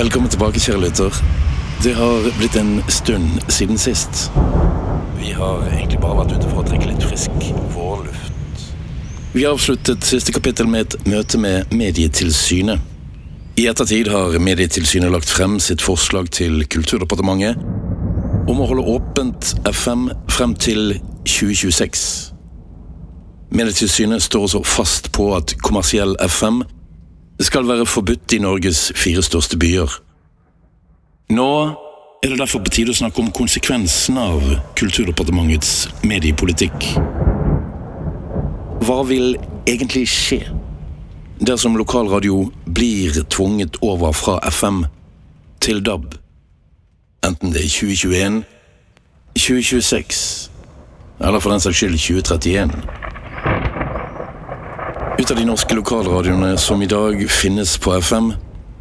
Velkommen tilbake, kjære lytter. Det har blitt en stund siden sist. Vi har egentlig bare vært ute for å trekke litt frisk vårluft. Vi avsluttet siste kapittel med et møte med Medietilsynet. I ettertid har Medietilsynet lagt frem sitt forslag til Kulturdepartementet om å holde åpent FM frem til 2026. Medietilsynet står også fast på at kommersiell FM skal være forbudt i Norges fire største byer. Nå er det derfor på tide å snakke om konsekvensene av Kulturdepartementets mediepolitikk. Hva vil egentlig skje dersom lokalradio blir tvunget over fra FM til DAB? Enten det er 2021, 2026 eller for den saks skyld 2031. Ut av de norske lokalradioene som i dag finnes på FM,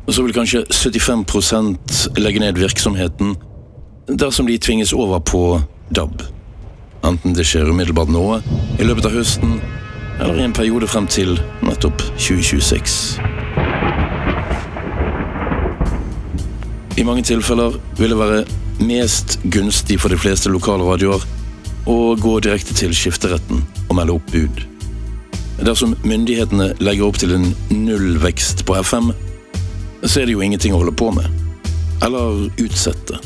så vil kanskje 75% legge ned virksomheten dersom de tvinges over på DAB. Enten det skjer umiddelbart nå, i løpet av høsten, eller i en periode frem til nettopp 2026. I mange tilfeller vil det være mest gunstig for de fleste lokalradioer å gå direkte til skifteretten og melde opp bud. Dersom myndighetene legger opp til en nullvekst på FM, så er det jo ingenting å holde på med. Eller utsette.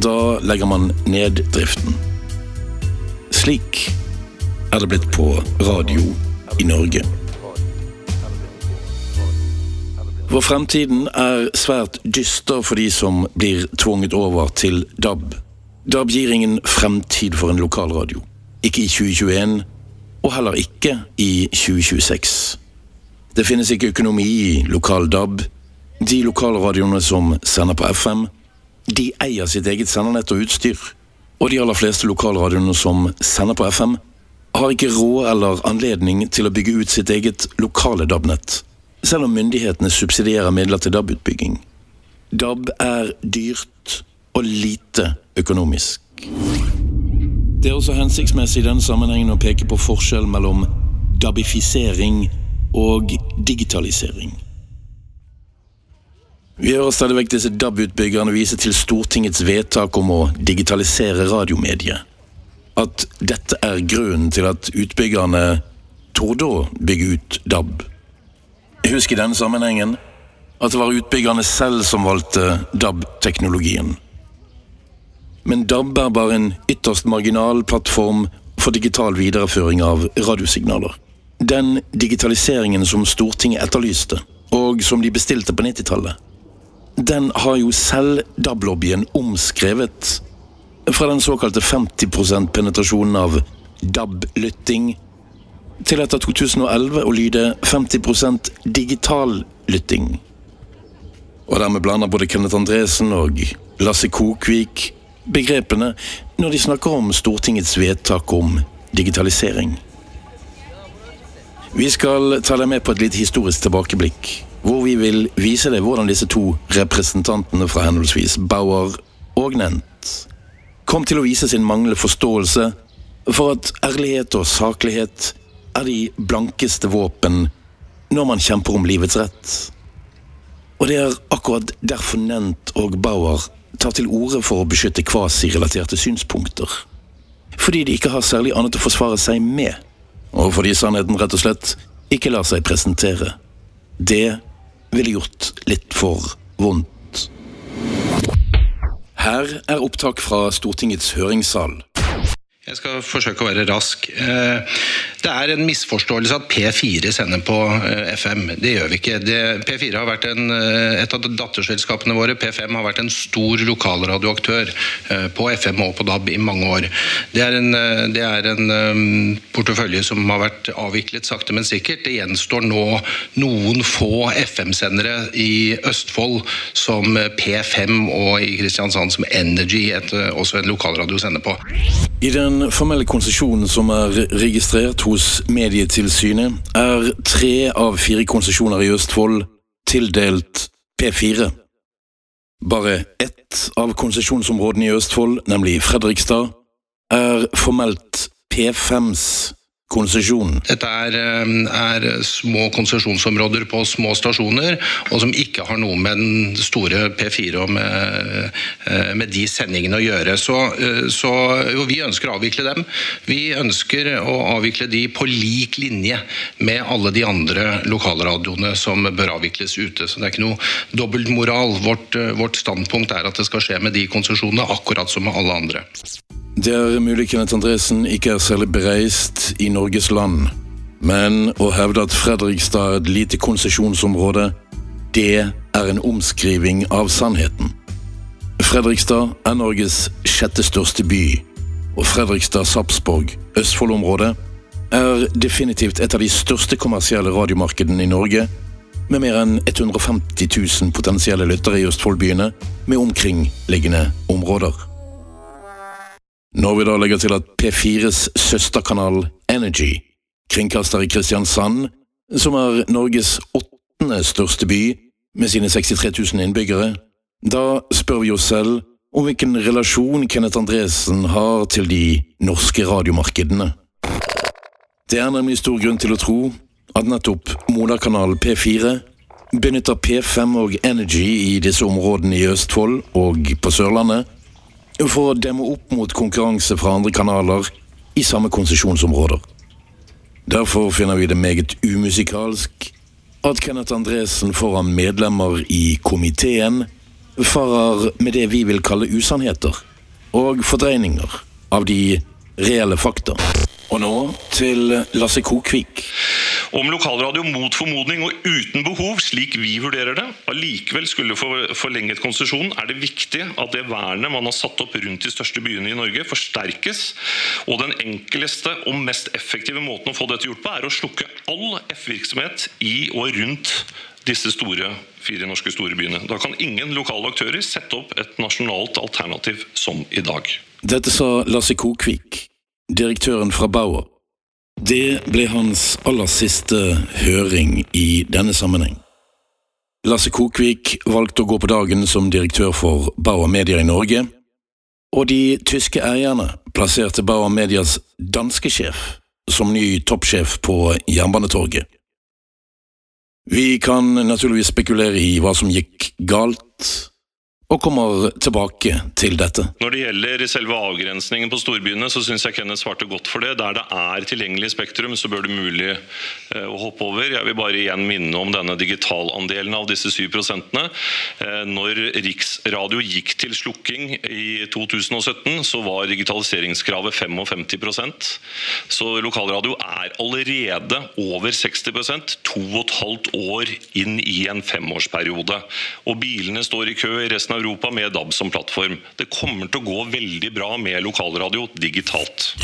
Da legger man ned driften. Slik er det blitt på radio i Norge. For fremtiden er svært dyster for de som blir tvunget over til DAB. DAB gir ingen fremtid for en lokalradio. Ikke i 2021, og heller ikke i 2026. Det finnes ikke økonomi i lokal DAB. De lokalradioene som sender på FM, de eier sitt eget sendernett og utstyr. Og de aller fleste lokalradioene som sender på FM, har ikke råd eller anledning til å bygge ut sitt eget lokale DAB-nett, selv om myndighetene subsidierer midler til DAB-utbygging. DAB er dyrt og lite økonomisk. Det er også hensiktsmessig i denne sammenhengen å peke på forskjell mellom dabifisering og digitalisering. Vi hører stadig vekk disse DAB-utbyggerne vise til Stortingets vedtak om å digitalisere radiomediet. At dette er grunnen til at utbyggerne torde å bygge ut DAB. Husk i denne sammenhengen at det var utbyggerne selv som valgte DAB-teknologien. Men DAB er bare en ytterst marginal plattform for digital videreføring av radiosignaler. Den digitaliseringen som Stortinget etterlyste, og som de bestilte på 90-tallet, den har jo selv DAB-lobbyen omskrevet fra den såkalte 50% penetrasjonen av DAB-lytting til etter 2011 å lyde 50% digital lytting. Og dermed blander både Kenneth Andresen og Lasse Kokvik begrepene når de snakker om Stortingets vedtak om digitalisering. Vi skal ta deg med på et litt historisk tilbakeblikk, hvor vi vil vise deg hvordan disse to representantene fra henholdsvis Bauer og Nent kom til å vise sin manglende forståelse for at ærlighet og saklighet er de blankeste våpen når man kjemper om livets rett. Og det er akkurat derfor Nent og Bauer tar til orde for å beskytte kvasirelaterte synspunkter. Fordi de ikke har særlig annet å forsvare seg med, og fordi sannheten rett og slett ikke lar seg presentere. Det ville gjort litt for vondt. Her er opptak fra Stortingets høringssal. Jeg skal forsøke å være rask. Eh, det er en misforståelse at P4 sender på eh, FM. Det gjør vi ikke. P4 har vært en, eh, et av datterselskapene våre. P5 har vært en stor lokalradioaktør på FM og på DAB i mange år. Det er en, det er en portefølje som har vært avviklet sakte, men sikkert. Det gjenstår nå noen få FM-sendere i Østfold som P5 og i Kristiansand som Energy, et, også en lokalradio, sender på. I den formelle konsesjonen som er registrert hos Medietilsynet, er tre av fire konsesjoner i Østfold tildelt P4. Bare ett av konsesjonsområdene i Østfold, nemlig Fredrikstad, er formelt P5s konsesjon. Dette er, eh, er små konsesjonsområder på små stasjoner, og som ikke har noe med den store P4 og med, eh, med de sendingene å gjøre. Så, eh, så jo, vi ønsker å avvikle dem. Vi ønsker å avvikle de på lik linje med alle de andre lokalradioene som bør avvikles ute. Så det er ikke noe dobbeltmoral. Vårt, vårt standpunkt er at det skal skje med de konsesjonene, akkurat som med alle andre. Det er mulig Kenneth Andresen ikke er særlig bereist i Norges land, men å hevde at Fredrikstad er et lite konsesjonsområde, det er en omskriving av sannheten. Fredrikstad er Norges sjette største by, og Fredrikstad-Sapsborg, Østfold-området, er definitivt et av de største kommersielle radiomarkedene i Norge, med mer enn 150 000 potensielle lyttere i Østfoldbyene med omkringliggende områder. Når vi da legger til at P4s søsterkanal Energy kringkaster i Kristiansand, som er Norges åttende største by med sine 63 000 innbyggere, da spør vi oss selv om hvilken relasjon Kenneth Andresen har til de norske radiomarkedene. Det er nemlig stor grunn til å tro at nettopp moderkanal P4 benytter P5 og Energy i disse områdene i Østfold og på Sørlandet for å demme opp mot konkurranse fra andre kanaler i samme konsesjonsområder. Derfor finner vi det meget umusikalsk at Kenneth Andresen foran medlemmer i komiteen farer med det vi vil kalle usannheter og fordreininger av de reelle fakta. Og nå til Lasse Kokvik. Om lokalradio mot formodning og uten behov, slik vi vurderer det, allikevel skulle få forlenget konsesjonen, er det viktig at det vernet man har satt opp rundt de største byene i Norge, forsterkes. Og den enkleste og mest effektive måten å få dette gjort på, er å slukke all F-virksomhet i og rundt disse store, fire norske store byene. Da kan ingen lokale aktører sette opp et nasjonalt alternativ som i dag. Dette sa Lasse Kokvik, direktøren fra Bauer. Det ble hans aller siste høring i denne sammenheng. Lasse Kokvik valgte å gå på dagen som direktør for Bauer Media i Norge, og de tyske eierne plasserte Bauer Medias danske sjef som ny toppsjef på Jernbanetorget. Vi kan naturligvis spekulere i hva som gikk galt, og kommer tilbake til dette. Når det gjelder selve avgrensningen på storbyene, så syns jeg Kenneth svarte godt for det. Der det er tilgjengelig spektrum, så bør det mulig å hoppe over. Jeg vil bare igjen minne om denne digitalandelen av disse 7 eh, Når Riksradio gikk til slukking i 2017, så var digitaliseringskravet 55% Så lokalradio er allerede over 60% to og et halvt år inn i en femårsperiode. Og bilene står i kø i resten av Europa med DAB som plattform. Det kommer til å gå veldig bra med lokalradio digitalt.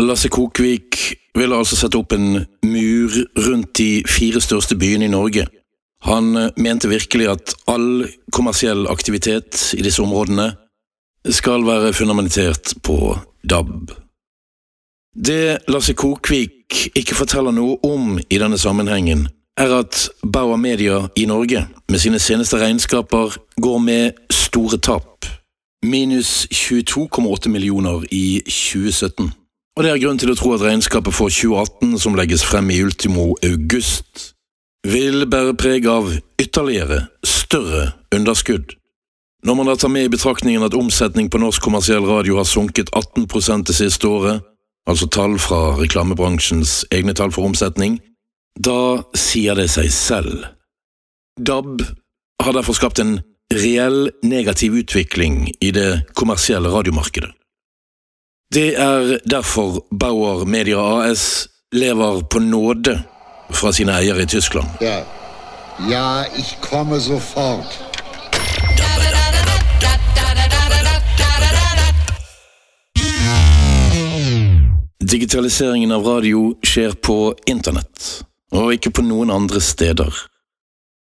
Lasse Kokvik ville altså sette opp en mur rundt de fire største byene i Norge. Han mente virkelig at all kommersiell aktivitet i disse områdene skal være fundamentert på DAB. Det Lasse Kokvik ikke forteller noe om i denne sammenhengen, er at Bauer Media i Norge med sine seneste regnskaper går med store tap. Minus 22,8 millioner i 2017. Og det er grunn til å tro at regnskapet for 2018, som legges frem i ultimo august, vil bære preg av ytterligere større underskudd. Når man da tar med i betraktningen at omsetning på norsk kommersiell radio har sunket 18% det siste året, altså tall fra reklamebransjens egne tall for omsetning, da sier det seg selv. DAB har derfor skapt en reell negativ utvikling i det kommersielle radiomarkedet. Det er derfor Bauer Media AS lever på nåde fra sine eiere i Tyskland. Ja, ja ich komme sofort. Digitaliseringen av radio skjer på internett og ikke på noen andre steder.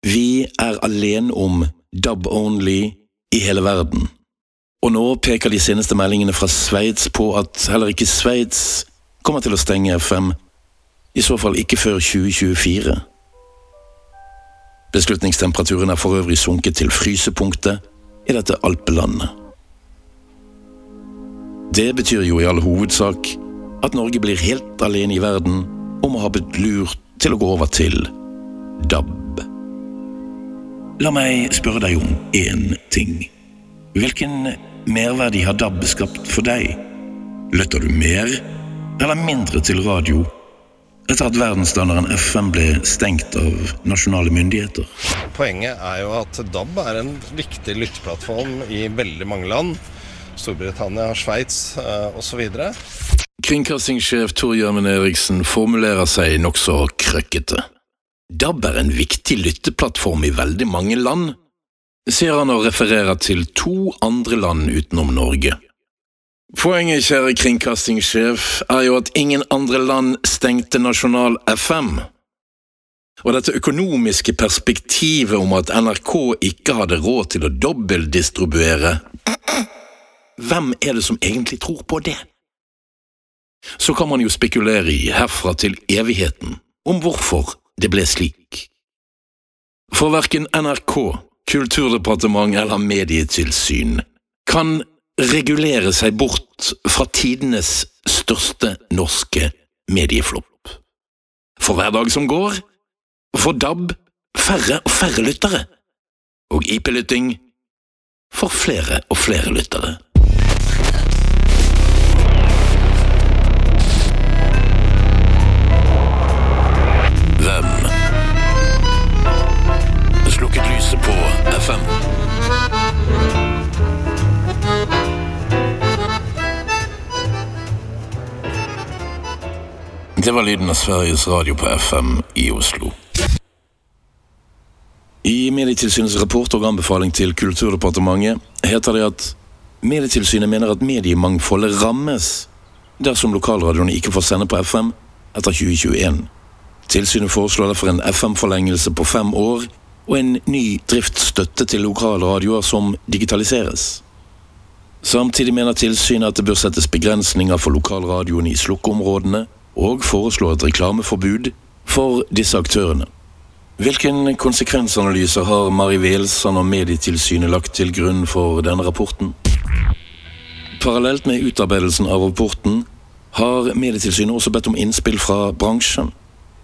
Vi er alene om dub only i hele verden. Og nå peker de seneste meldingene fra Sveits på at heller ikke Sveits kommer til å stenge FM, i så fall ikke før 2024. Beslutningstemperaturen er for øvrig sunket til frysepunktet i dette alpelandet. Det betyr jo i all hovedsak at Norge blir helt alene i verden om å ha blitt lurt til å gå over til DAB. La meg spørre deg om én ting. Hvilken merverdi har DAB skapt for deg? Lytter du mer eller mindre til radio etter at verdensstandarden FM ble stengt av nasjonale myndigheter? Poenget er jo at DAB er en viktig lytteplattform i veldig mange land. Storbritannia, Sveits eh, osv. Kringkastingssjef Tor Gjermund Eriksen formulerer seg nokså krøkkete. DAB er en viktig lytteplattform i veldig mange land, sier han og refererer til to andre land utenom Norge. Poenget, kjære kringkastingssjef, er jo at ingen andre land stengte nasjonal FM. Og dette økonomiske perspektivet om at NRK ikke hadde råd til å dobbeltdistribuere Hvem er det som egentlig tror på det? Så kan man jo spekulere i herfra til evigheten om hvorfor det ble slik. For verken NRK, Kulturdepartement eller Medietilsyn kan regulere seg bort fra tidenes største norske medieflopp. For hver dag som går, får DAB færre og færre lyttere, og IP-lytting får flere og flere lyttere. Det var lyden av Sveriges Radio på FM i Oslo. I Medietilsynets rapport og anbefaling til Kulturdepartementet heter det at Medietilsynet mener at mediemangfoldet rammes dersom lokalradioene ikke får sende på FM etter 2021. Tilsynet foreslår derfor en FM-forlengelse på fem år og en ny driftsstøtte til lokalradioer som digitaliseres. Samtidig mener tilsynet at det bør settes begrensninger for lokalradioene i slukkeområdene, og foreslår et reklameforbud for disse aktørene. Hvilken konsekvensanalyser har Mari Welsand og Medietilsynet lagt til grunn for denne rapporten? Parallelt med utarbeidelsen av rapporten har Medietilsynet også bedt om innspill fra bransjen,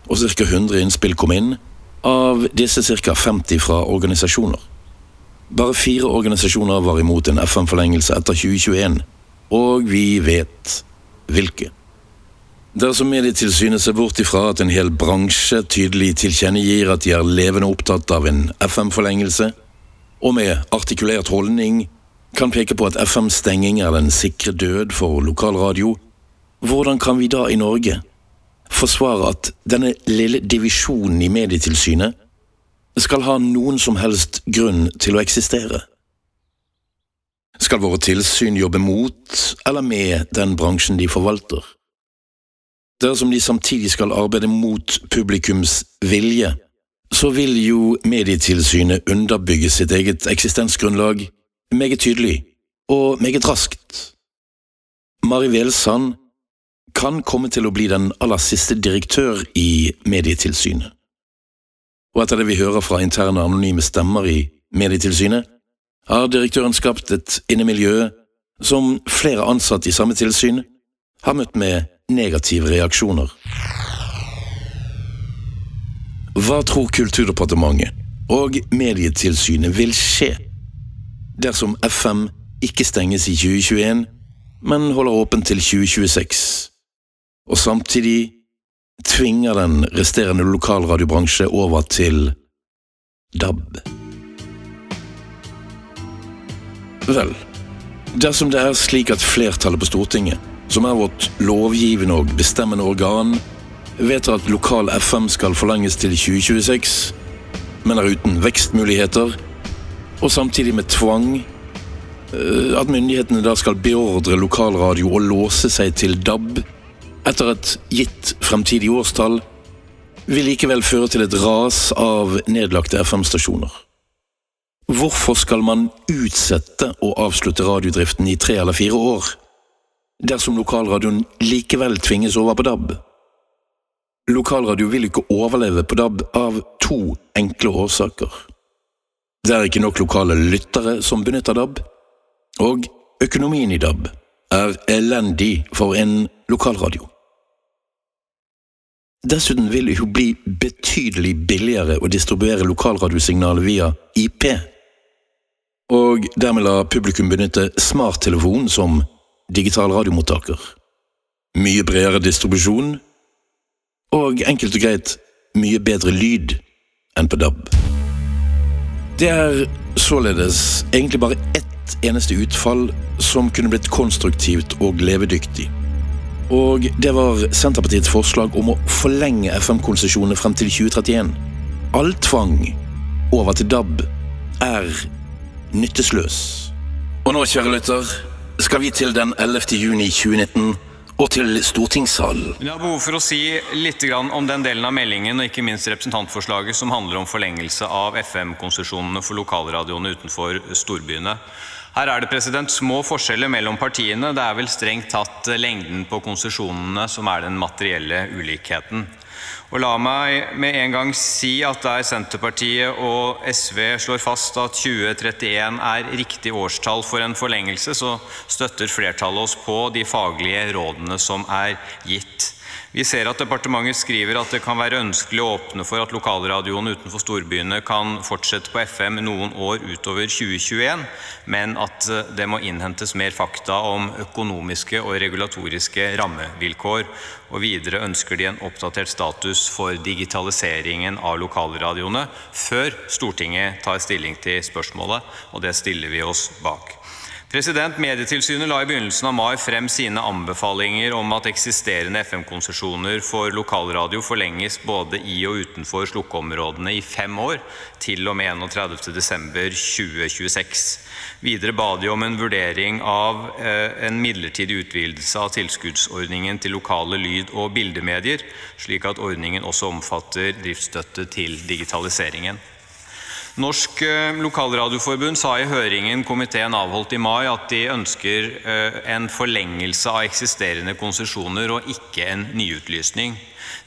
og ca. 100 innspill kom inn, av disse ca. 50 fra organisasjoner. Bare fire organisasjoner var imot en FN-forlengelse etter 2021, og vi vet hvilke. Dersom Medietilsynet ser bort ifra at en hel bransje tydelig tilkjennegir at de er levende opptatt av en FM-forlengelse, og med artikulert holdning kan peke på at FM-stenging er den sikre død for lokalradio, hvordan kan vi da i Norge forsvare at denne lille divisjonen i Medietilsynet skal ha noen som helst grunn til å eksistere? Skal våre tilsyn jobbe mot eller med den bransjen de forvalter? Dersom de samtidig skal arbeide mot publikums vilje, så vil jo Medietilsynet underbygge sitt eget eksistensgrunnlag meget tydelig og meget raskt. Mari Velsand kan komme til å bli den aller siste direktør i Medietilsynet. Og etter det vi hører fra interne anonyme stemmer i Medietilsynet, har direktøren skapt et innemiljø som flere ansatte i samme tilsyn har møtt med negative reaksjoner. Hva tror Kulturdepartementet og Medietilsynet vil skje dersom FM ikke stenges i 2021, men holder åpent til 2026, og samtidig tvinger den resterende lokalradiobransje over til DAB? Vel, dersom det er slik at flertallet på Stortinget, som er vårt lovgivende og bestemmende organ, vedtar at lokal FM skal forlenges til 2026, men er uten vekstmuligheter, og samtidig med tvang, eh, at myndighetene da skal beordre lokalradio å låse seg til DAB etter et gitt fremtidig årstall, vil likevel føre til et ras av nedlagte FM-stasjoner. Hvorfor skal man utsette å avslutte radiodriften i tre eller fire år, dersom lokalradioen likevel tvinges over på DAB? Lokalradio vil ikke overleve på DAB av to enkle årsaker. Det er ikke nok lokale lyttere som benytter DAB, og økonomien i DAB er elendig for en lokalradio. Dessuten vil det jo bli betydelig billigere å distribuere lokalradiosignaler via IP. Og dermed la publikum benytte smarttelefon som digital radiomottaker. Mye bredere distribusjon, og enkelt og greit mye bedre lyd enn på DAB. Det er således egentlig bare ett eneste utfall som kunne blitt konstruktivt og levedyktig. Og det var Senterpartiets forslag om å forlenge FM-konsesjonene frem til 2031. All tvang over til DAB er nyttesløs. Og nå, kjære lytter, skal vi til den 11. juni 2019 og til stortingssalen. Jeg har behov for å si litt om den delen av meldingen og ikke minst representantforslaget som handler om forlengelse av FM-konsesjonene for lokalradioene utenfor storbyene. Her er det president små forskjeller mellom partiene. Det er vel strengt tatt lengden på konsesjonene som er den materielle ulikheten. Og La meg med en gang si at der Senterpartiet og SV slår fast at 2031 er riktig årstall for en forlengelse, så støtter flertallet oss på de faglige rådene som er gitt. Vi ser at departementet skriver at det kan være ønskelig å åpne for at lokalradioene utenfor storbyene kan fortsette på FM noen år utover 2021, men at det må innhentes mer fakta om økonomiske og regulatoriske rammevilkår. Og videre ønsker de en oppdatert status for digitaliseringen av lokalradioene før Stortinget tar stilling til spørsmålet, og det stiller vi oss bak. President, Medietilsynet la i begynnelsen av mai frem sine anbefalinger om at eksisterende FM-konsesjoner for lokalradio forlenges både i og utenfor slukkeområdene i fem år, til og med 31.12.2026. Videre ba de om en vurdering av eh, en midlertidig utvidelse av tilskuddsordningen til lokale lyd- og bildemedier, slik at ordningen også omfatter driftsstøtte til digitaliseringen. Norsk eh, Lokalradioforbund sa i høringen komiteen avholdt i mai at de ønsker eh, en forlengelse av eksisterende konsesjoner og ikke en nyutlysning.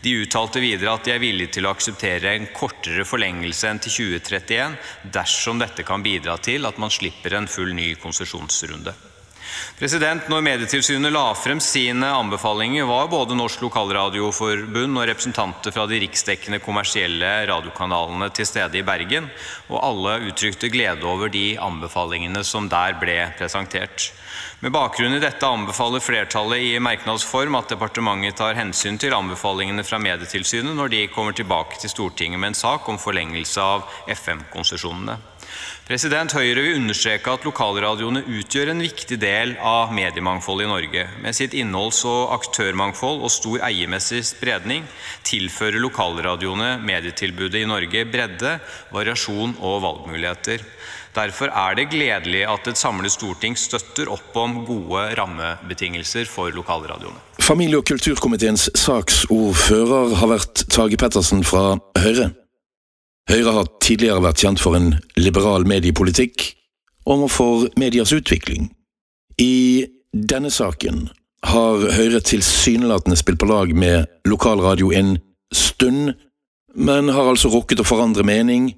De uttalte videre at de er villige til å akseptere en kortere forlengelse enn til 2031 dersom dette kan bidra til at man slipper en full ny konsesjonsrunde. Når Medietilsynet la frem sine anbefalinger, var både Norsk Lokalradioforbund og representanter fra de riksdekkende kommersielle radiokanalene til stede i Bergen, og alle uttrykte glede over de anbefalingene som der ble presentert. Med bakgrunn i dette anbefaler flertallet i merknadsform at departementet tar hensyn til anbefalingene fra Medietilsynet når de kommer tilbake til Stortinget med en sak om forlengelse av FM-konsesjonene. President Høyre vil understreke at lokalradioene utgjør en viktig del av mediemangfoldet i Norge. Med sitt innholds- og aktørmangfold og stor eiermessig spredning tilfører lokalradioene medietilbudet i Norge bredde, variasjon og valgmuligheter. Derfor er det gledelig at et samlet storting støtter opp om gode rammebetingelser for lokalradioene. Familie- og kulturkomiteens saksordfører har vært Tage Pettersen fra Høyre. Høyre har tidligere vært kjent for en liberal mediepolitikk og for medias utvikling. I denne saken har Høyre tilsynelatende spilt på lag med lokalradio en stund, men har altså rukket å forandre mening,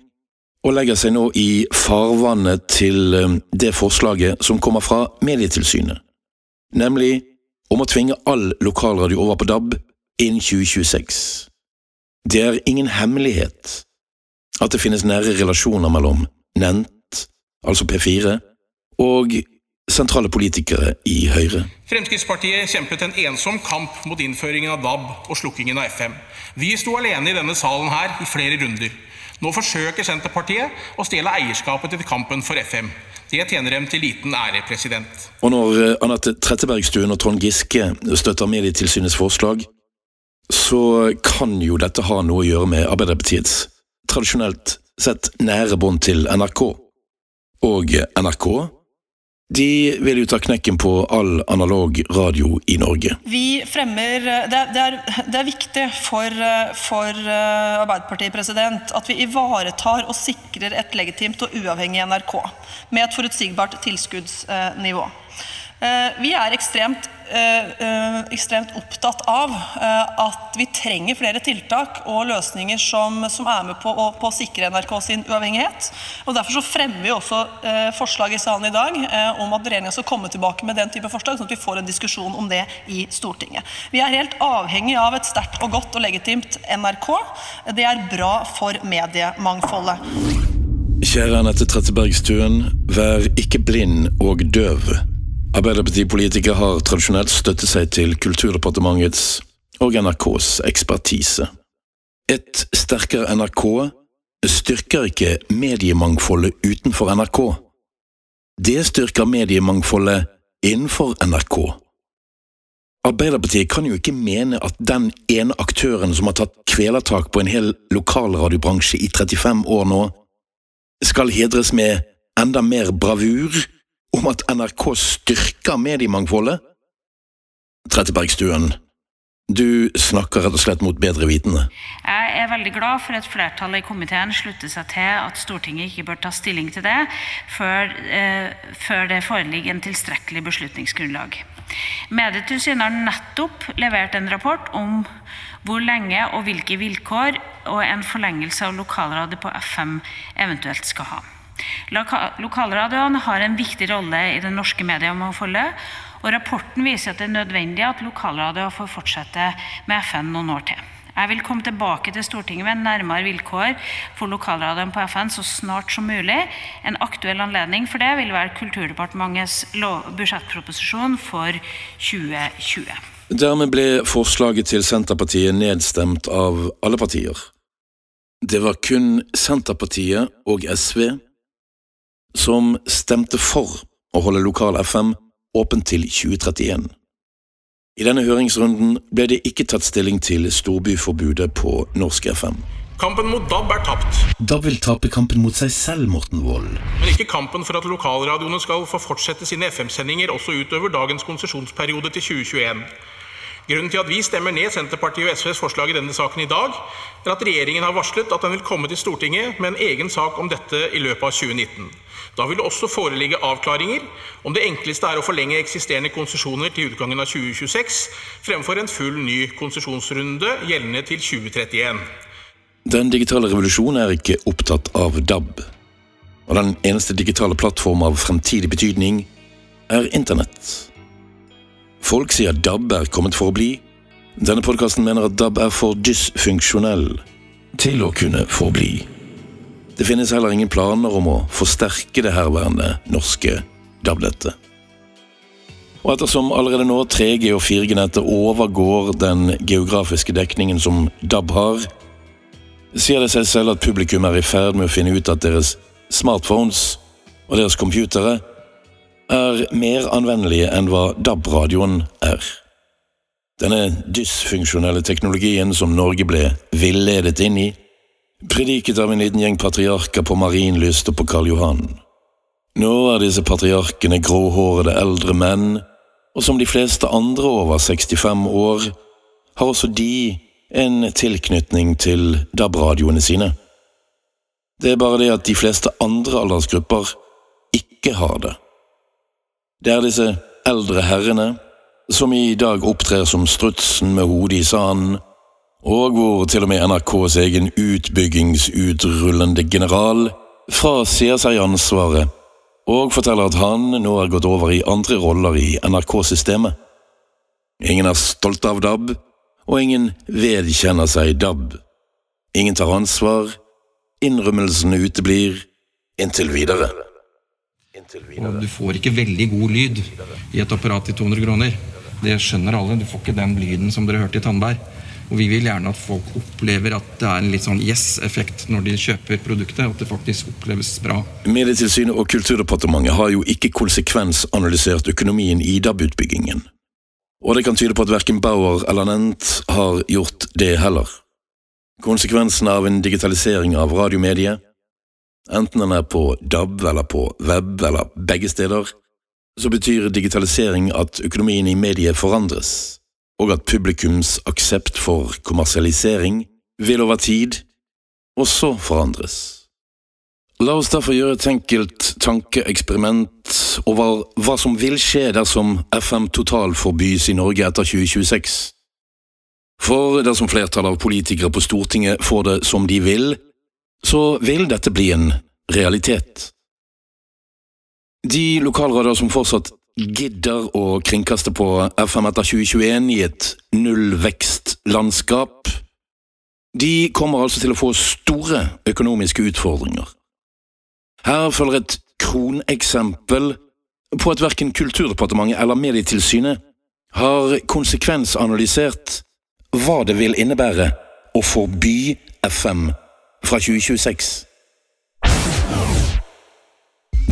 og legger seg nå i farvannet til eh, det forslaget som kommer fra Medietilsynet, nemlig om å tvinge all lokalradio over på DAB innen 2026. Det er ingen hemmelighet at det finnes nære relasjoner mellom Nent, altså P4, og sentrale politikere i Høyre. Fremskrittspartiet kjempet en ensom kamp mot innføringen av DAB og slukkingen av FM. Vi sto alene i denne salen her i flere runder. Nå forsøker Senterpartiet å stjele eierskapet til kampen for FM. Det tjener dem til liten ære. president. Og når eh, Anette Trettebergstuen og Trond Giske støtter Medietilsynets forslag, så kan jo dette ha noe å gjøre med Arbeiderpartiets tradisjonelt sett nære bånd til NRK. Og NRK de vil jo ta knekken på all analog radio i Norge. Vi fremmer, Det, det, er, det er, viktig for, for eh, Arbeiderpartiet president, at vi ivaretar og sikrer et legitimt og uavhengig NRK med et forutsigbart tilskuddsnivå. Vi er ekstremt, ekstremt opptatt av at vi trenger flere tiltak og løsninger som, som er med på å, på å, sikre NRK sin uavhengighet. Og Derfor så fremmer vi også forslag i salen i dag om at regjeringen skal komme tilbake med den type forslag, sånn at vi får en diskusjon om det i Stortinget. Vi er helt avhengig av et sterkt og godt og legitimt NRK. Det er bra for mediemangfoldet. Kjære Anette Trettebergstuen, vær ikke blind og døv. Arbeiderpartipolitikere har tradisjonelt støttet seg til Kulturdepartementets og NRKs ekspertise. Et sterkere NRK styrker ikke mediemangfoldet utenfor NRK. Det styrker mediemangfoldet innenfor NRK. Arbeiderpartiet kan jo ikke mene at den ene aktøren som har tatt kvelertak på en hel lokalradiobransje i 35 år nå, skal hedres med enda mer bravur om at NRK styrker mediemangfoldet? Trettebergstuen, du snakker rett og slett mot bedre vitende. Jeg er veldig glad for at flertallet i komiteen slutter seg til at Stortinget ikke bør ta stilling til det før, eh, før det foreligger en tilstrekkelig beslutningsgrunnlag. Medietilsynet har nettopp levert en rapport om hvor lenge og hvilke vilkår og en forlengelse av lokalradio på FM eventuelt skal ha. Lokalradioene har en viktig rolle i det norske mediemangfoldet, og rapporten viser at det er nødvendig at lokalradioer får fortsette med FM noen år til. Jeg vil komme tilbake til Stortinget med nærmere vilkår for lokalradioen på FN så snart som mulig. En aktuell anledning for det vil være Kulturdepartementets budsjettproposisjon for 2020. Dermed ble forslaget til Senterpartiet nedstemt av alle partier. Det var kun Senterpartiet og SV som stemte for å holde lokal FM åpen til 2031. I denne høringsrunden ble det ikke tatt stilling til storbyforbudet på norsk FM. Kampen mot DAB er tapt. DAB vil tape kampen mot seg selv, Morten Wold. Men ikke kampen for at lokalradioene skal få fortsette sine FM-sendinger også utover dagens konsesjonsperiode til 2021. Grunnen til at vi stemmer ned Senterpartiet og SVs forslag i denne saken i dag, er at regjeringen har varslet at den vil komme til Stortinget med en egen sak om dette i løpet av 2019. Da vil det også foreligge avklaringer om det enkleste er å forlenge eksisterende konsesjoner til utgangen av 2026, fremfor en full ny konsesjonsrunde gjeldende til 2031. Den digitale revolusjonen er ikke opptatt av DAB. Og den eneste digitale plattform av fremtidig betydning er Internett. Folk sier DAB er kommet for å bli. Denne podkasten mener at DAB er for dysfunksjonell til å kunne forbli. Det finnes heller ingen planer om å forsterke det herværende norske DAB-nettet. Og ettersom allerede nå 3G- og 4G-nettet overgår den geografiske dekningen som DAB har, sier det seg selv at publikum er i ferd med å finne ut at deres smartphones og deres computere er mer anvendelige enn hva DAB-radioen er. Denne dysfunksjonelle teknologien som Norge ble villedet inn i, prediket av en liten gjeng patriarker på Marienlyst og på Karl Johan. Nå er disse patriarkene gråhårede eldre menn, og som de fleste andre over 65 år, har også de en tilknytning til DAB-radioene sine. Det er bare det at de fleste andre aldersgrupper ikke har det. Det er disse eldre herrene som i dag opptrer som strutsen med hodet i sanden, og hvor til og med NRKs egen utbyggingsutrullende general frasier seg ansvaret og forteller at han nå er gått over i andre roller i NRK-systemet. Ingen er stolt av DAB, og ingen vedkjenner seg DAB. Ingen tar ansvar, innrømmelsene uteblir, inntil videre. Og du får ikke veldig god lyd i et apparat til 200 kroner. Det skjønner alle. Du får ikke den lyden som dere hørte i Tandberg. Og vi vil gjerne at folk opplever at det er en litt sånn yes-effekt når de kjøper produktet. At det faktisk oppleves bra. Medietilsynet og Kulturdepartementet har jo ikke konsekvensanalysert økonomien i DAB-utbyggingen. Og det kan tyde på at verken Bauer eller Nent har gjort det heller. Konsekvensene av en digitalisering av radiomediet, enten den er på DAB eller på web eller begge steder, så betyr digitalisering at økonomien i mediet forandres og at publikums aksept for kommersialisering vil over tid også forandres. La oss derfor gjøre et enkelt tankeeksperiment over hva som vil skje dersom FM Total forbys i Norge etter 2026. For dersom flertallet av politikere på Stortinget får det som de vil, så vil dette bli en realitet. De lokalradioer som fortsatt gidder å kringkaste på FM etter 2021 i et nullvekstlandskap, de kommer altså til å få store økonomiske utfordringer. Her følger et kroneksempel på at verken Kulturdepartementet eller Medietilsynet har konsekvensanalysert hva det vil innebære å forby FM fra 2026.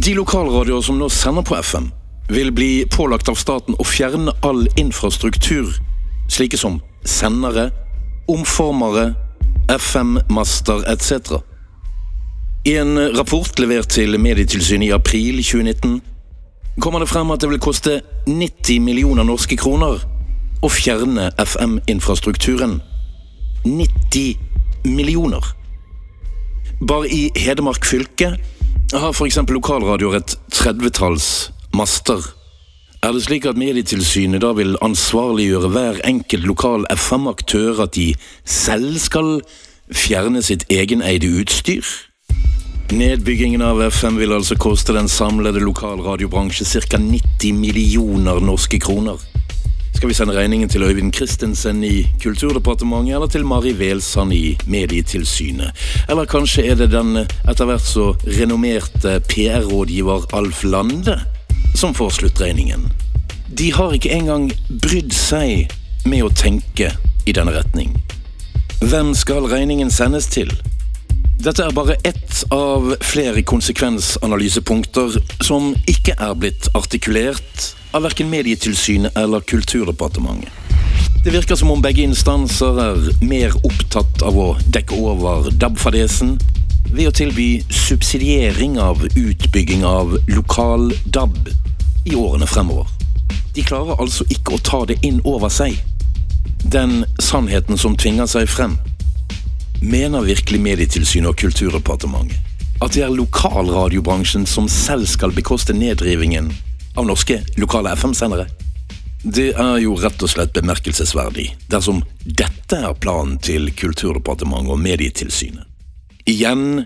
De lokalradioer som nå sender på FM, vil bli pålagt av staten å fjerne all infrastruktur, slike som sendere, omformere, FM-master etc. I en rapport levert til Medietilsynet i april 2019 kommer det frem at det vil koste 90 millioner norske kroner å fjerne FM-infrastrukturen. 90 millioner! Bare i Hedmark fylke har f.eks. lokalradioer et tredvetalls master. Er det slik at Medietilsynet da vil ansvarliggjøre hver enkelt lokal FM-aktør at de selv skal fjerne sitt egeneide utstyr? Nedbyggingen av FM vil altså koste den samlede lokalradiobransje ca. 90 millioner norske kroner. Skal vi sende regningen til Øyvind Christensen i Kulturdepartementet, eller til Mari Welsand i Medietilsynet? Eller kanskje er det den etter hvert så renommerte PR-rådgiver Alf Lande som får sluttregningen? De har ikke engang brydd seg med å tenke i denne retning. Hvem skal regningen sendes til? Dette er bare ett av flere konsekvensanalysepunkter som ikke er blitt artikulert av verken Medietilsynet eller Kulturdepartementet. Det virker som om begge instanser er mer opptatt av å dekke over DAB-fadesen ved å tilby subsidiering av utbygging av lokal DAB i årene fremover. De klarer altså ikke å ta det inn over seg. Den sannheten som tvinger seg frem. Mener virkelig Medietilsynet og Kulturdepartementet at det er lokalradiobransjen som selv skal bekoste neddrivingen av norske lokale FM-sendere? Det er jo rett og slett bemerkelsesverdig dersom dette er planen til Kulturdepartementet og Medietilsynet. Igjen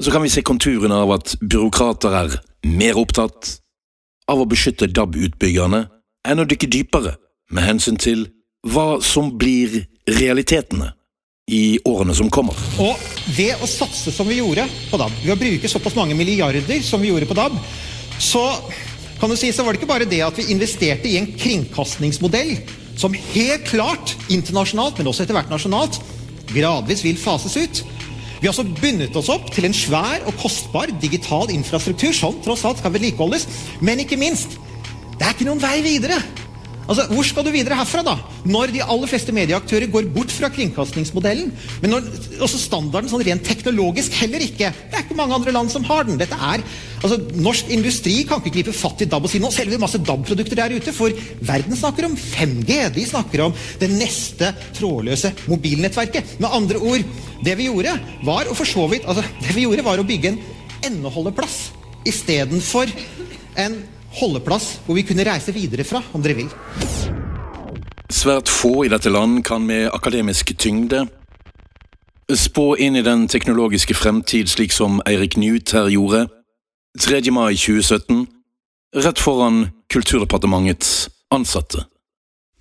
så kan vi se konturene av at byråkrater er mer opptatt av å beskytte DAB-utbyggerne enn å dykke dypere med hensyn til hva som blir realitetene i årene som kommer. Og ved å satse som vi gjorde på DAB, ved å bruke såpass mange milliarder som vi gjorde på DAB, så kan du si, så var det ikke bare det at vi investerte i en kringkastingsmodell som helt klart internasjonalt, men også etter hvert nasjonalt, gradvis vil fases ut. Vi har også bundet oss opp til en svær og kostbar digital infrastruktur som tross alt skal vedlikeholdes. Men ikke minst, det er ikke noen vei videre. Altså, Hvor skal du videre herfra, da? Når de aller fleste medieaktører går bort fra kringkastingsmodellen. Men når, også standarden sånn rent teknologisk heller ikke. Det er ikke mange andre land som har den. Dette er, altså, Norsk industri kan ikke gripe fatt i DAB og si nå selger vi masse DAB-produkter der ute. For verden snakker om 5G. De snakker om det neste trådløse mobilnettverket. Med andre ord, det vi gjorde, var å for så vidt, altså, det vi gjorde var å bygge en endeholdeplass istedenfor en holdeplass hvor vi kunne reise videre fra, om dere vil. Svært få i dette land kan med akademisk tyngde spå inn i den teknologiske fremtid slik som Eirik Newt her gjorde 3. mai 2017, rett foran Kulturdepartementets ansatte.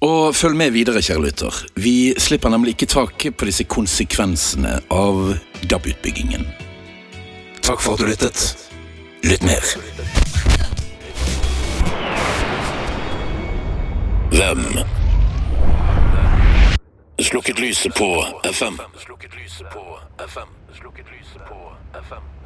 Og følg med videre, kjære lytter. Vi slipper nemlig ikke taket på disse konsekvensene av DAB-utbyggingen. Takk for at du lyttet. Lytt mer. Hvem slukket lyset på FM? Slukket lyset på FM. Slukket lyset på FM.